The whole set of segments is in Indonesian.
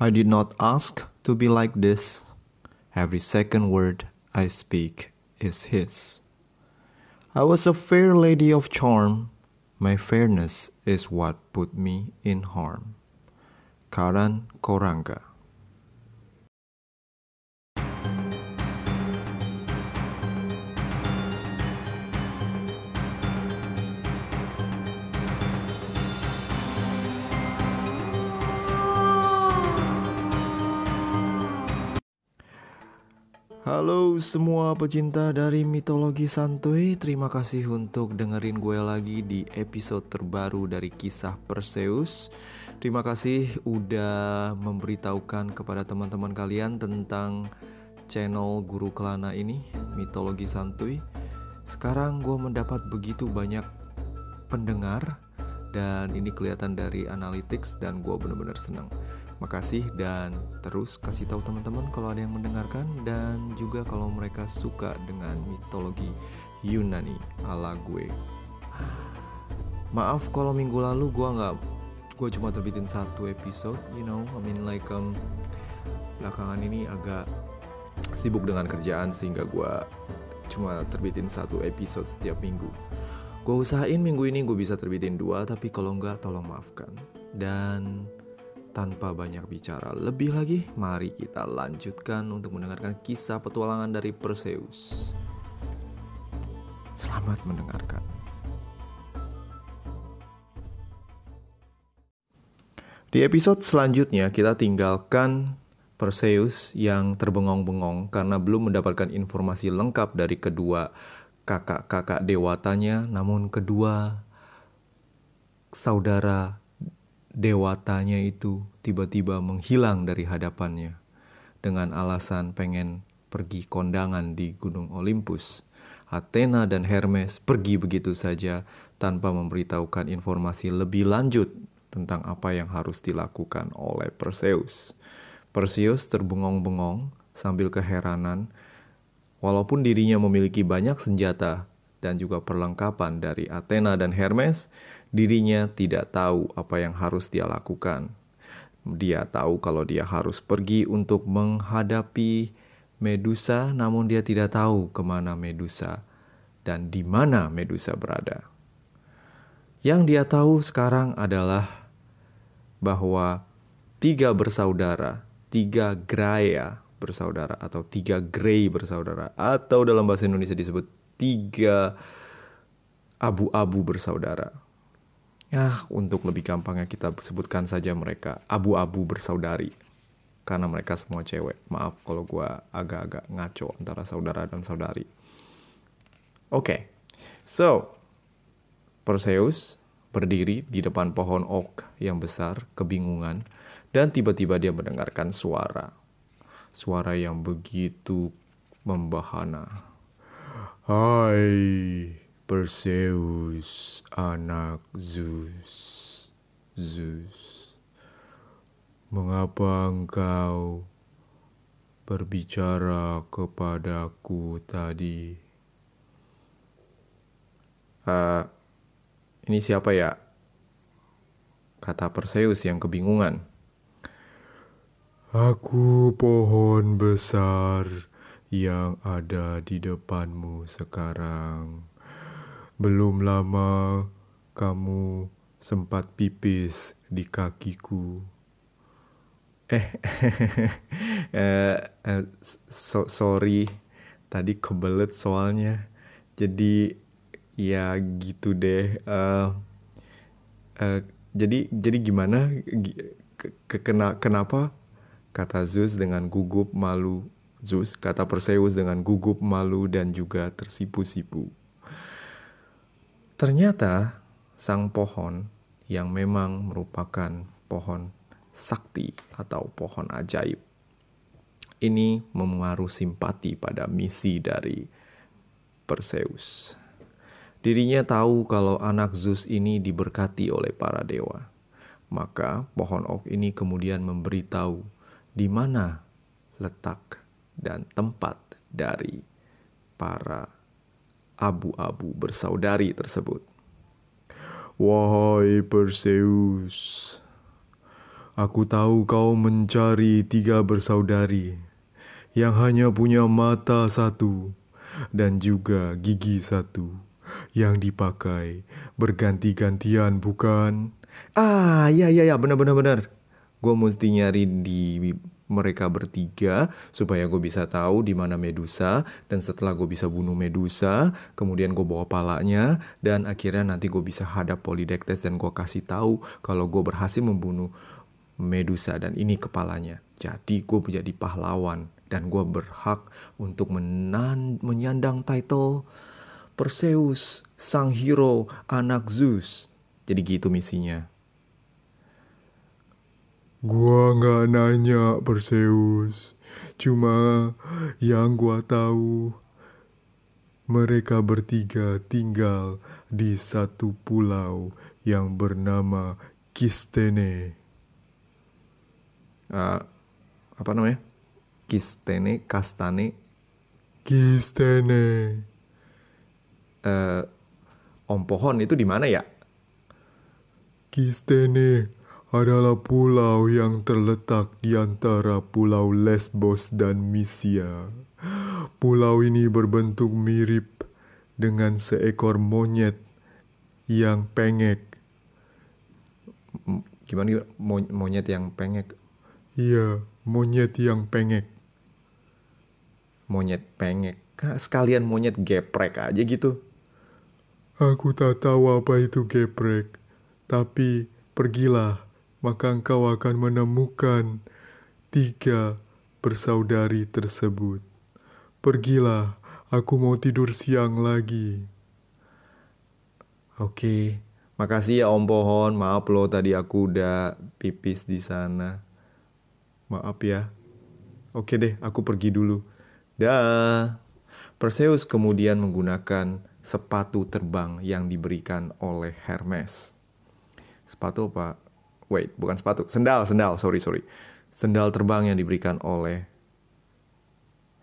I did not ask to be like this. Every second word I speak is his. I was a fair lady of charm. My fairness is what put me in harm. Karan Koranga Halo semua pecinta dari mitologi santuy Terima kasih untuk dengerin gue lagi di episode terbaru dari kisah Perseus. Terima kasih udah memberitahukan kepada teman-teman kalian tentang channel Guru Kelana ini Mitologi Santuy Sekarang gue mendapat begitu banyak pendengar Dan ini kelihatan dari analytics dan gue bener-bener seneng Makasih dan terus kasih tahu teman-teman kalau ada yang mendengarkan dan juga kalau mereka suka dengan mitologi Yunani ala gue. Maaf kalau minggu lalu gue nggak gue cuma terbitin satu episode, you know, I mean like um, belakangan ini agak sibuk dengan kerjaan sehingga gue cuma terbitin satu episode setiap minggu. Gue usahain minggu ini gue bisa terbitin dua, tapi kalau nggak tolong maafkan. Dan tanpa banyak bicara lebih lagi, mari kita lanjutkan untuk mendengarkan kisah petualangan dari Perseus. Selamat mendengarkan. Di episode selanjutnya kita tinggalkan Perseus yang terbengong-bengong karena belum mendapatkan informasi lengkap dari kedua kakak-kakak dewatanya, namun kedua saudara dewatanya itu tiba-tiba menghilang dari hadapannya dengan alasan pengen pergi kondangan di Gunung Olympus. Athena dan Hermes pergi begitu saja tanpa memberitahukan informasi lebih lanjut tentang apa yang harus dilakukan oleh Perseus. Perseus terbengong-bengong sambil keheranan, walaupun dirinya memiliki banyak senjata dan juga perlengkapan dari Athena dan Hermes, dirinya tidak tahu apa yang harus dia lakukan. Dia tahu kalau dia harus pergi untuk menghadapi Medusa, namun dia tidak tahu ke mana Medusa dan di mana Medusa berada. Yang dia tahu sekarang adalah bahwa tiga bersaudara, tiga Graya bersaudara atau tiga Grey bersaudara atau dalam bahasa Indonesia disebut tiga abu-abu bersaudara Ya, untuk lebih gampangnya kita sebutkan saja mereka abu-abu bersaudari. Karena mereka semua cewek. Maaf kalau gue agak-agak ngaco antara saudara dan saudari. Oke, okay. so Perseus berdiri di depan pohon oak yang besar, kebingungan, dan tiba-tiba dia mendengarkan suara. Suara yang begitu membahana. Hai, Perseus, anak Zeus. Zeus, mengapa engkau berbicara kepadaku tadi? Uh, ini siapa ya? Kata Perseus yang kebingungan. Aku pohon besar yang ada di depanmu sekarang. Belum lama kamu sempat pipis di kakiku. Eh, eh, eh so, sorry, tadi kebelet soalnya. Jadi ya gitu deh. Uh, uh, jadi jadi gimana? Ke, kena, kenapa? Kata Zeus dengan gugup malu. Zeus kata Perseus dengan gugup malu dan juga tersipu-sipu. Ternyata sang pohon yang memang merupakan pohon sakti atau pohon ajaib ini memengaruhi simpati pada misi dari Perseus. Dirinya tahu kalau anak Zeus ini diberkati oleh para dewa. Maka pohon ok ini kemudian memberitahu di mana letak dan tempat dari para abu-abu bersaudari tersebut. Wahai Perseus, Aku tahu kau mencari tiga bersaudari yang hanya punya mata satu dan juga gigi satu yang dipakai berganti-gantian bukan? Ah, ya ya ya, benar benar. Gue mesti nyari di mereka bertiga supaya gue bisa tahu di mana Medusa dan setelah gue bisa bunuh Medusa kemudian gue bawa palanya dan akhirnya nanti gue bisa hadap Polydectes dan gue kasih tahu kalau gue berhasil membunuh Medusa dan ini kepalanya jadi gue menjadi pahlawan dan gue berhak untuk menan menyandang title Perseus, sang hero, anak Zeus. Jadi gitu misinya. Gua nggak nanya Perseus, cuma yang gua tahu mereka bertiga tinggal di satu pulau yang bernama Kistene. Uh, apa namanya? Kistene, Kastane. Kistene. Uh, Om Pohon itu di mana ya? Kistene adalah pulau yang terletak di antara pulau Lesbos dan Misia. Pulau ini berbentuk mirip dengan seekor monyet yang pengek. Gimana monyet yang pengek? Iya, monyet yang pengek monyet pengek. Sekalian monyet geprek aja gitu. Aku tak tahu apa itu geprek, tapi pergilah, maka engkau akan menemukan tiga bersaudari tersebut. Pergilah, aku mau tidur siang lagi. Oke, makasih ya Om Pohon. Maaf loh tadi aku udah pipis di sana. Maaf ya. Oke deh, aku pergi dulu. Dah. Perseus kemudian menggunakan sepatu terbang yang diberikan oleh Hermes. Sepatu apa? Wait, bukan sepatu. Sendal, sendal. Sorry, sorry. Sendal terbang yang diberikan oleh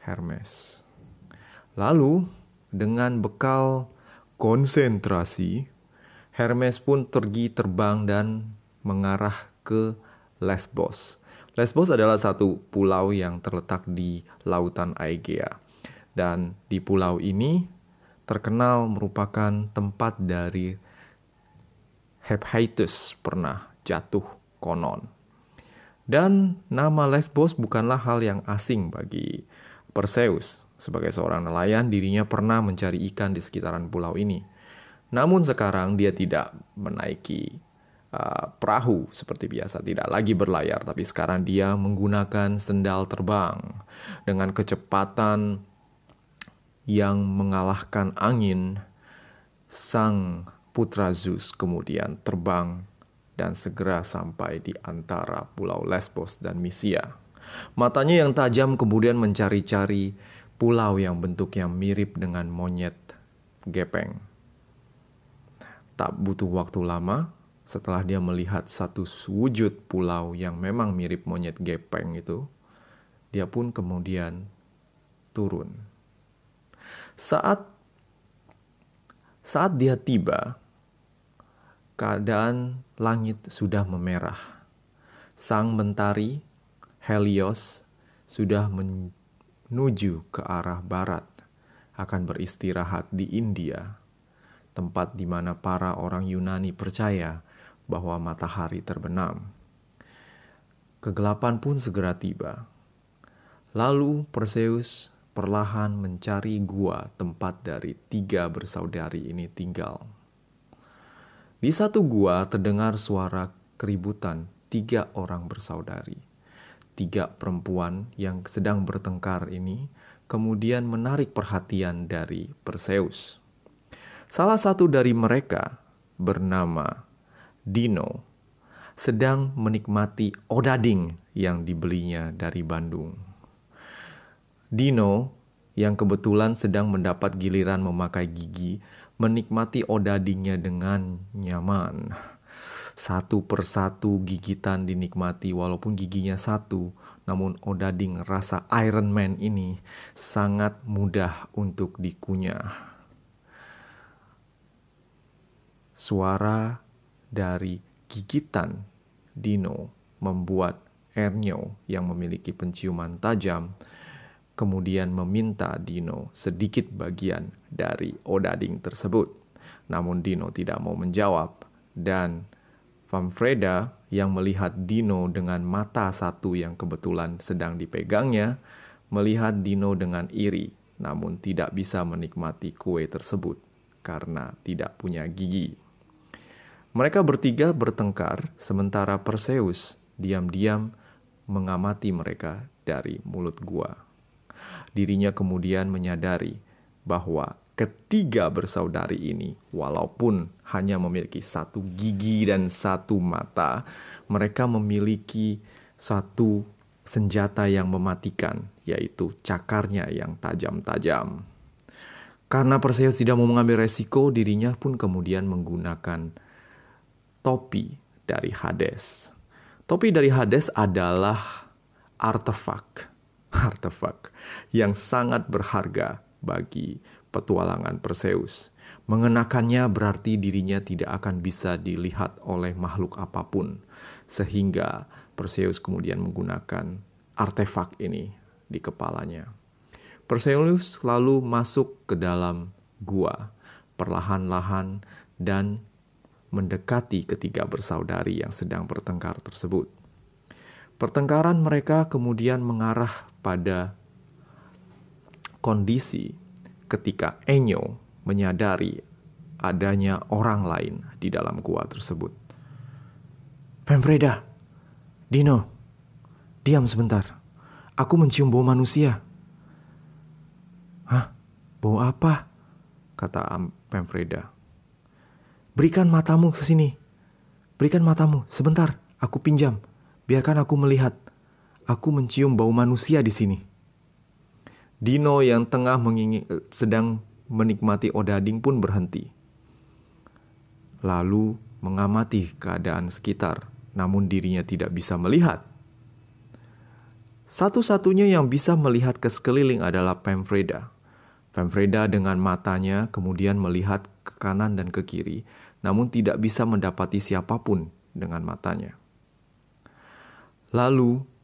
Hermes. Lalu, dengan bekal konsentrasi, Hermes pun pergi terbang dan mengarah ke Lesbos Lesbos adalah satu pulau yang terletak di lautan Aegea. Dan di pulau ini terkenal merupakan tempat dari Hephaestus pernah jatuh konon. Dan nama Lesbos bukanlah hal yang asing bagi Perseus. Sebagai seorang nelayan, dirinya pernah mencari ikan di sekitaran pulau ini. Namun sekarang dia tidak menaiki Uh, perahu seperti biasa, tidak lagi berlayar, tapi sekarang dia menggunakan sendal terbang dengan kecepatan yang mengalahkan angin. Sang putra Zeus kemudian terbang dan segera sampai di antara pulau Lesbos dan Misia. Matanya yang tajam kemudian mencari-cari pulau yang bentuknya mirip dengan monyet gepeng. Tak butuh waktu lama, setelah dia melihat satu wujud pulau yang memang mirip monyet gepeng itu, dia pun kemudian turun. Saat saat dia tiba, keadaan langit sudah memerah. Sang mentari Helios sudah menuju ke arah barat, akan beristirahat di India, tempat di mana para orang Yunani percaya bahwa matahari terbenam. Kegelapan pun segera tiba. Lalu Perseus perlahan mencari gua tempat dari tiga bersaudari ini tinggal. Di satu gua terdengar suara keributan tiga orang bersaudari. Tiga perempuan yang sedang bertengkar ini kemudian menarik perhatian dari Perseus. Salah satu dari mereka bernama Dino sedang menikmati odading yang dibelinya dari Bandung. Dino yang kebetulan sedang mendapat giliran memakai gigi menikmati odadingnya dengan nyaman. Satu persatu gigitan dinikmati walaupun giginya satu, namun odading rasa Iron Man ini sangat mudah untuk dikunyah. Suara dari gigitan Dino membuat Ernyo yang memiliki penciuman tajam kemudian meminta Dino sedikit bagian dari odading tersebut. Namun Dino tidak mau menjawab dan Famfreda yang melihat Dino dengan mata satu yang kebetulan sedang dipegangnya, melihat Dino dengan iri, namun tidak bisa menikmati kue tersebut karena tidak punya gigi. Mereka bertiga bertengkar, sementara Perseus diam-diam mengamati mereka dari mulut gua. Dirinya kemudian menyadari bahwa ketiga bersaudari ini, walaupun hanya memiliki satu gigi dan satu mata, mereka memiliki satu senjata yang mematikan, yaitu cakarnya yang tajam-tajam. Karena Perseus tidak mau mengambil resiko, dirinya pun kemudian menggunakan topi dari Hades. Topi dari Hades adalah artefak, artefak yang sangat berharga bagi petualangan Perseus. Mengenakannya berarti dirinya tidak akan bisa dilihat oleh makhluk apa pun, sehingga Perseus kemudian menggunakan artefak ini di kepalanya. Perseus lalu masuk ke dalam gua perlahan-lahan dan mendekati ketiga bersaudari yang sedang bertengkar tersebut. Pertengkaran mereka kemudian mengarah pada kondisi ketika Enyo menyadari adanya orang lain di dalam gua tersebut. Pemfreda, Dino, diam sebentar. Aku mencium bau manusia. Hah? Bau apa? Kata Pemfreda. Berikan matamu ke sini. Berikan matamu, sebentar. Aku pinjam. Biarkan aku melihat. Aku mencium bau manusia di sini. Dino yang tengah mengingin, sedang menikmati odading pun berhenti. Lalu mengamati keadaan sekitar, namun dirinya tidak bisa melihat. Satu-satunya yang bisa melihat ke sekeliling adalah Pemfreda. Pemfreda dengan matanya kemudian melihat ke kanan dan ke kiri, namun tidak bisa mendapati siapa pun dengan matanya. Lalu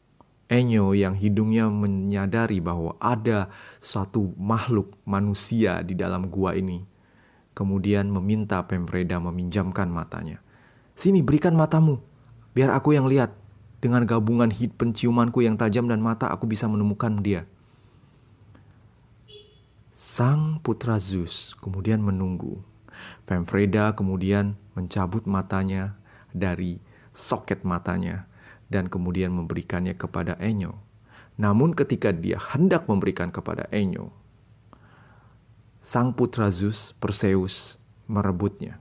Enyo yang hidungnya menyadari bahwa ada suatu makhluk manusia di dalam gua ini. Kemudian meminta Pemreda meminjamkan matanya. Sini berikan matamu, biar aku yang lihat. Dengan gabungan hit penciumanku yang tajam dan mata aku bisa menemukan dia. Sang putra Zeus kemudian menunggu. Pemfreda kemudian mencabut matanya dari soket matanya dan kemudian memberikannya kepada Enyo. Namun ketika dia hendak memberikan kepada Enyo, sang putra Zeus, Perseus, merebutnya.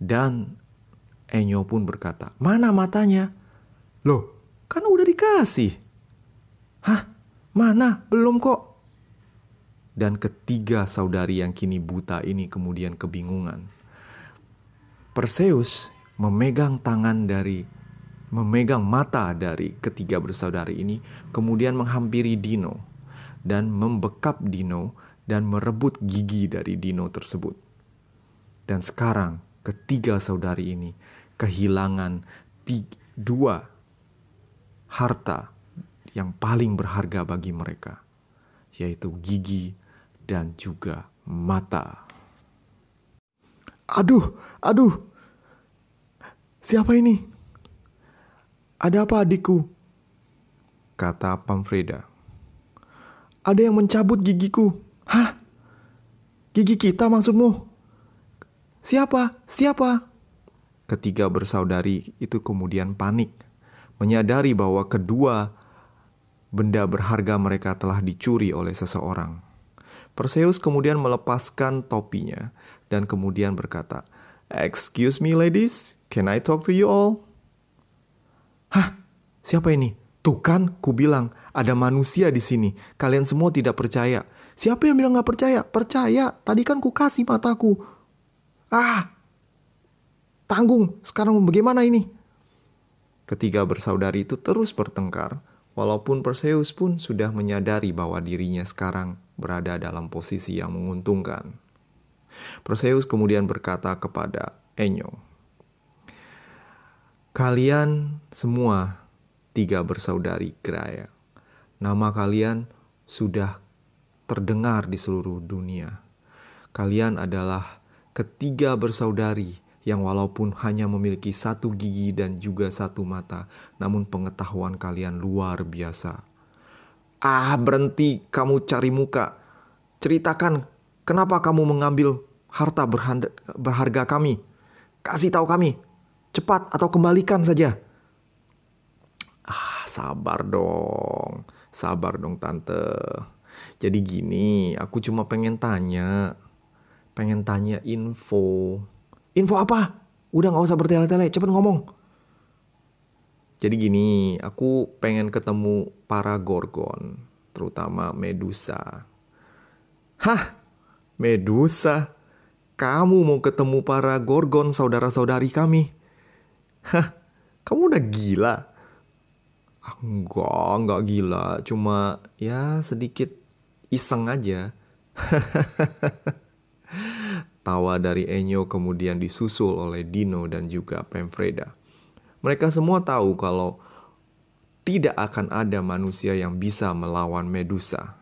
Dan Enyo pun berkata, mana matanya? Loh, kan udah dikasih. Hah? Mana? Belum kok. Dan ketiga saudari yang kini buta ini kemudian kebingungan. Perseus memegang tangan dari memegang mata dari ketiga bersaudari ini, kemudian menghampiri Dino dan membekap Dino dan merebut gigi dari Dino tersebut. Dan sekarang ketiga saudari ini kehilangan tiga, dua harta yang paling berharga bagi mereka, yaitu gigi dan juga mata. Aduh, aduh, siapa ini? Ada apa adikku? Kata Pamfreda. Ada yang mencabut gigiku. Hah? Gigi kita maksudmu? Siapa? Siapa? Ketiga bersaudari itu kemudian panik. Menyadari bahwa kedua benda berharga mereka telah dicuri oleh seseorang. Perseus kemudian melepaskan topinya dan kemudian berkata, Excuse me ladies, can I talk to you all? Hah? Siapa ini? Tuh kan, ku bilang ada manusia di sini. Kalian semua tidak percaya. Siapa yang bilang gak percaya? Percaya. Tadi kan ku kasih mataku. Ah, tanggung. Sekarang bagaimana ini? Ketiga bersaudari itu terus bertengkar, walaupun Perseus pun sudah menyadari bahwa dirinya sekarang berada dalam posisi yang menguntungkan. Perseus kemudian berkata kepada Enyo, Kalian semua tiga bersaudari Graya. Nama kalian sudah terdengar di seluruh dunia. Kalian adalah ketiga bersaudari yang walaupun hanya memiliki satu gigi dan juga satu mata, namun pengetahuan kalian luar biasa. Ah, berhenti kamu cari muka. Ceritakan kenapa kamu mengambil harta berharga kami. Kasih tahu kami, Cepat atau kembalikan saja. Ah, sabar dong. Sabar dong tante. Jadi gini, aku cuma pengen tanya. Pengen tanya info. Info apa? Udah gak usah bertele-tele, cepet ngomong. Jadi gini, aku pengen ketemu para gorgon, terutama Medusa. Hah? Medusa? Kamu mau ketemu para gorgon saudara-saudari kami? Hah, kamu udah gila? Ah, enggak, enggak gila. Cuma ya sedikit iseng aja. Tawa dari Enyo kemudian disusul oleh Dino dan juga Pemfreda. Mereka semua tahu kalau tidak akan ada manusia yang bisa melawan Medusa.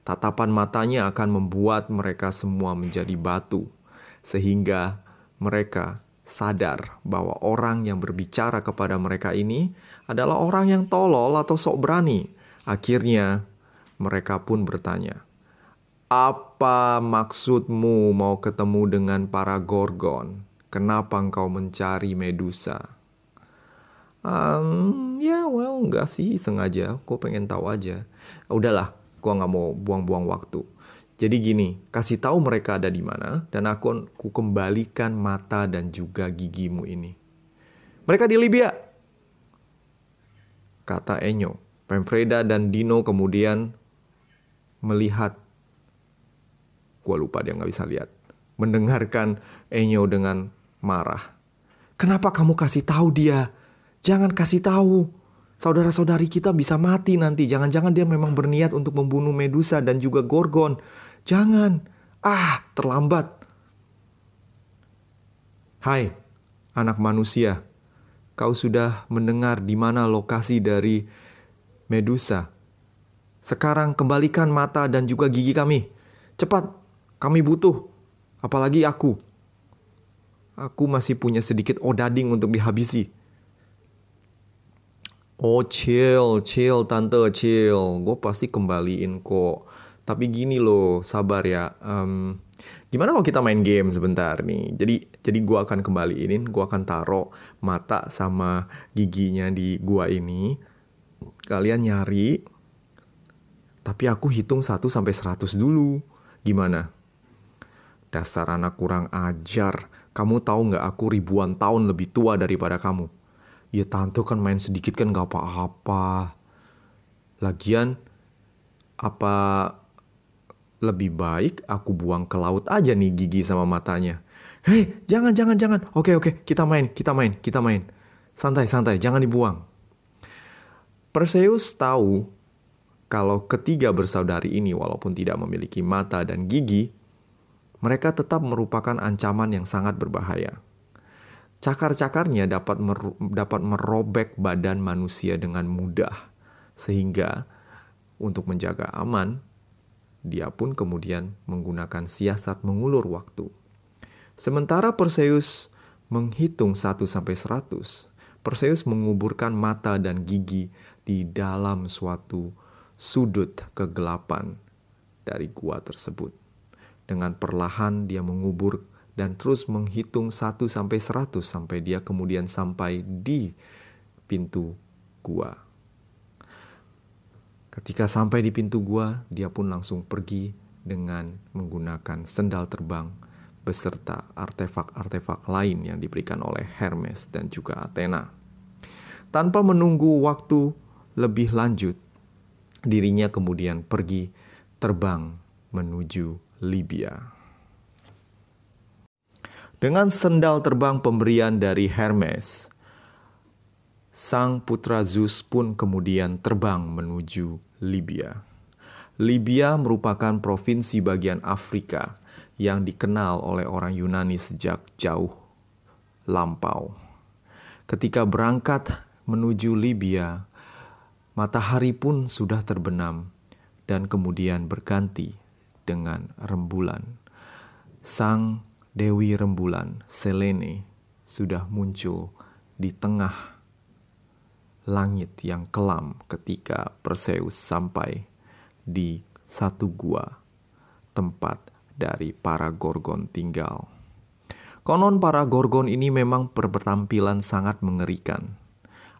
Tatapan matanya akan membuat mereka semua menjadi batu, sehingga mereka sadar bahwa orang yang berbicara kepada mereka ini adalah orang yang tolol atau sok berani. Akhirnya, mereka pun bertanya, "Apa maksudmu mau ketemu dengan para Gorgon? Kenapa engkau mencari Medusa?" Um, ya, well, enggak sih, sengaja. Gue pengen tahu aja. Udahlah, gue nggak mau buang-buang waktu. Jadi gini, kasih tahu mereka ada di mana dan aku, aku kembalikan mata dan juga gigimu ini. Mereka di Libya. Kata Enyo. Pemfreda dan Dino kemudian melihat. Gua lupa dia nggak bisa lihat. Mendengarkan Enyo dengan marah. Kenapa kamu kasih tahu dia? Jangan kasih tahu. Saudara-saudari kita bisa mati nanti. Jangan-jangan dia memang berniat untuk membunuh Medusa dan juga Gorgon. Jangan. Ah, terlambat. Hai, anak manusia. Kau sudah mendengar di mana lokasi dari Medusa. Sekarang kembalikan mata dan juga gigi kami. Cepat, kami butuh. Apalagi aku. Aku masih punya sedikit odading untuk dihabisi. Oh chill, chill tante, chill. Gue pasti kembaliin kok. Tapi gini loh, sabar ya. Um, gimana kalau kita main game sebentar nih? Jadi jadi gua akan kembaliin, gua akan taruh mata sama giginya di gua ini. Kalian nyari. Tapi aku hitung 1 sampai 100 dulu. Gimana? Dasar anak kurang ajar. Kamu tahu nggak aku ribuan tahun lebih tua daripada kamu? Ya tante kan main sedikit kan nggak apa-apa. Lagian apa lebih baik aku buang ke laut aja nih gigi sama matanya. Hei, jangan, jangan, jangan. Oke, oke, kita main, kita main, kita main. Santai, santai, jangan dibuang. Perseus tahu kalau ketiga bersaudari ini walaupun tidak memiliki mata dan gigi, mereka tetap merupakan ancaman yang sangat berbahaya. Cakar-cakarnya dapat mer dapat merobek badan manusia dengan mudah, sehingga untuk menjaga aman, dia pun kemudian menggunakan siasat mengulur waktu. Sementara Perseus menghitung 1 sampai 100, Perseus menguburkan mata dan gigi di dalam suatu sudut kegelapan dari gua tersebut. Dengan perlahan dia mengubur dan terus menghitung 1 sampai 100 sampai dia kemudian sampai di pintu gua. Ketika sampai di pintu gua, dia pun langsung pergi dengan menggunakan sendal terbang beserta artefak-artefak lain yang diberikan oleh Hermes dan juga Athena. Tanpa menunggu waktu lebih lanjut, dirinya kemudian pergi terbang menuju Libya. Dengan sendal terbang pemberian dari Hermes, sang putra Zeus pun kemudian terbang menuju Libya. Libya merupakan provinsi bagian Afrika yang dikenal oleh orang Yunani sejak jauh lampau. Ketika berangkat menuju Libya, matahari pun sudah terbenam dan kemudian berganti dengan rembulan. Sang Dewi Rembulan, Selene, sudah muncul di tengah langit yang kelam ketika Perseus sampai di satu gua tempat dari para Gorgon tinggal. Konon para Gorgon ini memang berpenampilan sangat mengerikan.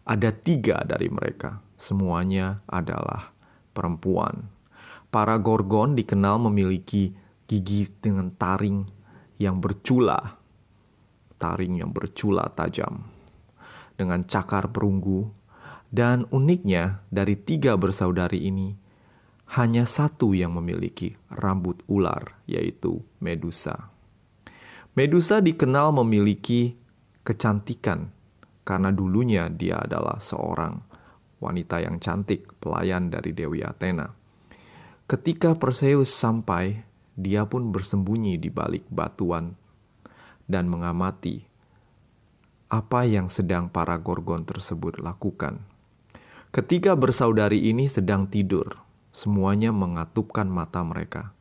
Ada tiga dari mereka, semuanya adalah perempuan. Para Gorgon dikenal memiliki gigi dengan taring yang bercula, taring yang bercula tajam, dengan cakar perunggu, dan uniknya dari tiga bersaudari ini, hanya satu yang memiliki rambut ular, yaitu Medusa. Medusa dikenal memiliki kecantikan karena dulunya dia adalah seorang wanita yang cantik, pelayan dari Dewi Athena. Ketika Perseus sampai, dia pun bersembunyi di balik batuan dan mengamati apa yang sedang para Gorgon tersebut lakukan. Ketika bersaudari ini sedang tidur, semuanya mengatupkan mata mereka.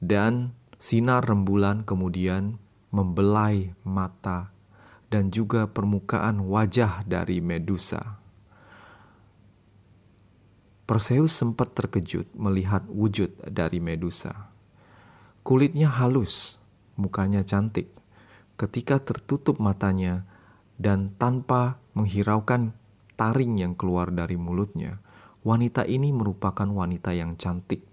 Dan sinar rembulan kemudian membelai mata dan juga permukaan wajah dari Medusa. Perseus sempat terkejut melihat wujud dari Medusa. Kulitnya halus, mukanya cantik. Ketika tertutup matanya dan tanpa menghiraukan taring yang keluar dari mulutnya, wanita ini merupakan wanita yang cantik.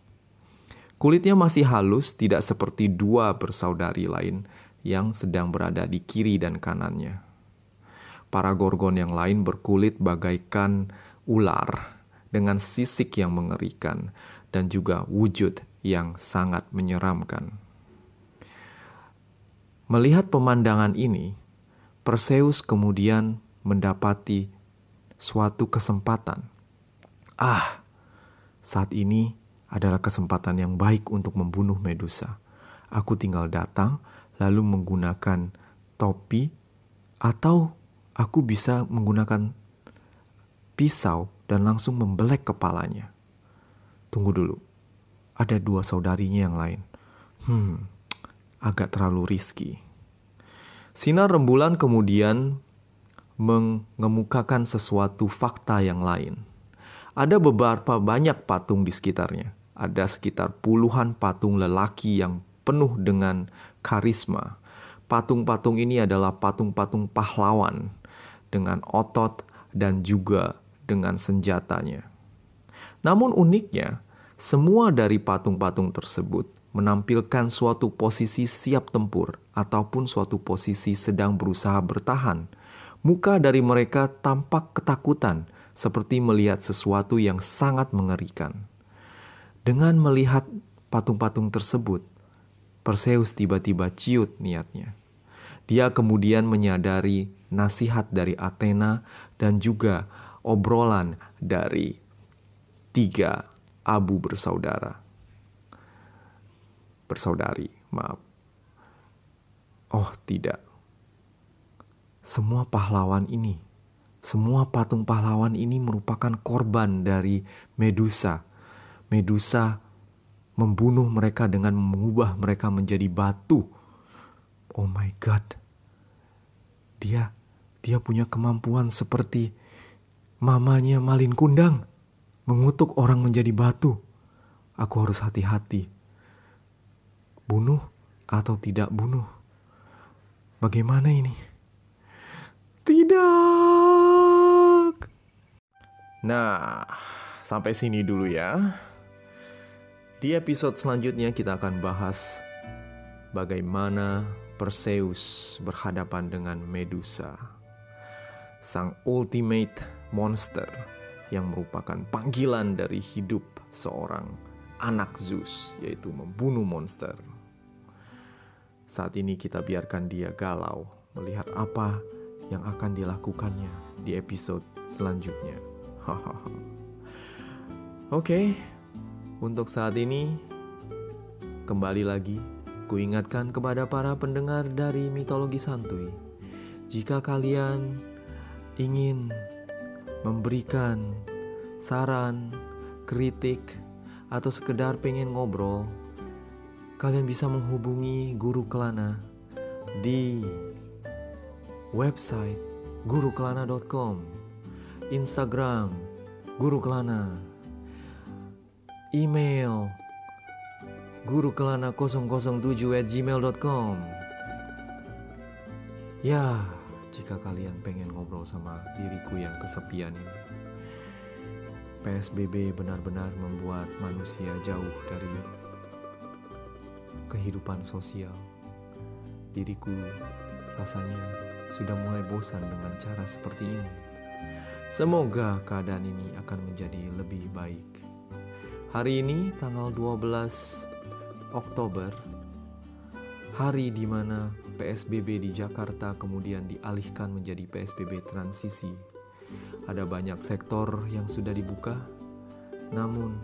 Kulitnya masih halus, tidak seperti dua bersaudari lain yang sedang berada di kiri dan kanannya. Para gorgon yang lain berkulit bagaikan ular dengan sisik yang mengerikan dan juga wujud yang sangat menyeramkan. Melihat pemandangan ini, Perseus kemudian mendapati suatu kesempatan Ah, saat ini adalah kesempatan yang baik untuk membunuh Medusa. Aku tinggal datang, lalu menggunakan topi, atau aku bisa menggunakan pisau dan langsung membelek kepalanya. Tunggu dulu, ada dua saudarinya yang lain. Hmm, agak terlalu riski. Sinar rembulan kemudian mengemukakan sesuatu fakta yang lain. Ada beberapa banyak patung di sekitarnya. Ada sekitar puluhan patung lelaki yang penuh dengan karisma. Patung-patung ini adalah patung-patung pahlawan dengan otot dan juga dengan senjatanya. Namun uniknya, semua dari patung-patung tersebut menampilkan suatu posisi siap tempur ataupun suatu posisi sedang berusaha bertahan. Muka dari mereka tampak ketakutan seperti melihat sesuatu yang sangat mengerikan. Dengan melihat patung-patung tersebut, Perseus tiba-tiba ciut niatnya. Dia kemudian menyadari nasihat dari Athena dan juga obrolan dari tiga abu bersaudara. Bersaudari, maaf. Oh, tidak. Semua pahlawan ini semua patung pahlawan ini merupakan korban dari Medusa. Medusa membunuh mereka dengan mengubah mereka menjadi batu. Oh my god. Dia dia punya kemampuan seperti mamanya Malin Kundang mengutuk orang menjadi batu. Aku harus hati-hati. Bunuh atau tidak bunuh? Bagaimana ini? Tidak. Nah, sampai sini dulu ya. Di episode selanjutnya kita akan bahas bagaimana Perseus berhadapan dengan Medusa, sang ultimate monster yang merupakan panggilan dari hidup seorang anak Zeus, yaitu membunuh monster. Saat ini kita biarkan dia galau melihat apa yang akan dilakukannya di episode selanjutnya. Oke, untuk saat ini kembali lagi kuingatkan kepada para pendengar dari mitologi santuy. Jika kalian ingin memberikan saran, kritik, atau sekedar pengen ngobrol, kalian bisa menghubungi Guru Kelana di website gurukelana.com, Instagram Guru Kelana, email gurukelana007 at gmail.com. Ya, jika kalian pengen ngobrol sama diriku yang kesepian ini. PSBB benar-benar membuat manusia jauh dari kehidupan sosial. Diriku rasanya sudah mulai bosan dengan cara seperti ini. Semoga keadaan ini akan menjadi lebih baik. Hari ini tanggal 12 Oktober, hari di mana PSBB di Jakarta kemudian dialihkan menjadi PSBB transisi. Ada banyak sektor yang sudah dibuka, namun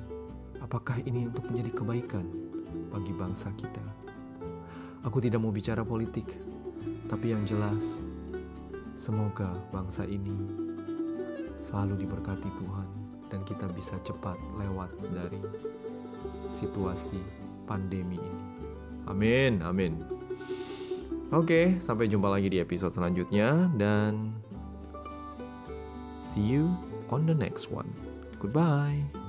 apakah ini untuk menjadi kebaikan bagi bangsa kita? Aku tidak mau bicara politik, tapi yang jelas, semoga bangsa ini selalu diberkati Tuhan dan kita bisa cepat lewat dari situasi pandemi ini. Amin, amin. Oke, sampai jumpa lagi di episode selanjutnya dan See you on the next one. Goodbye.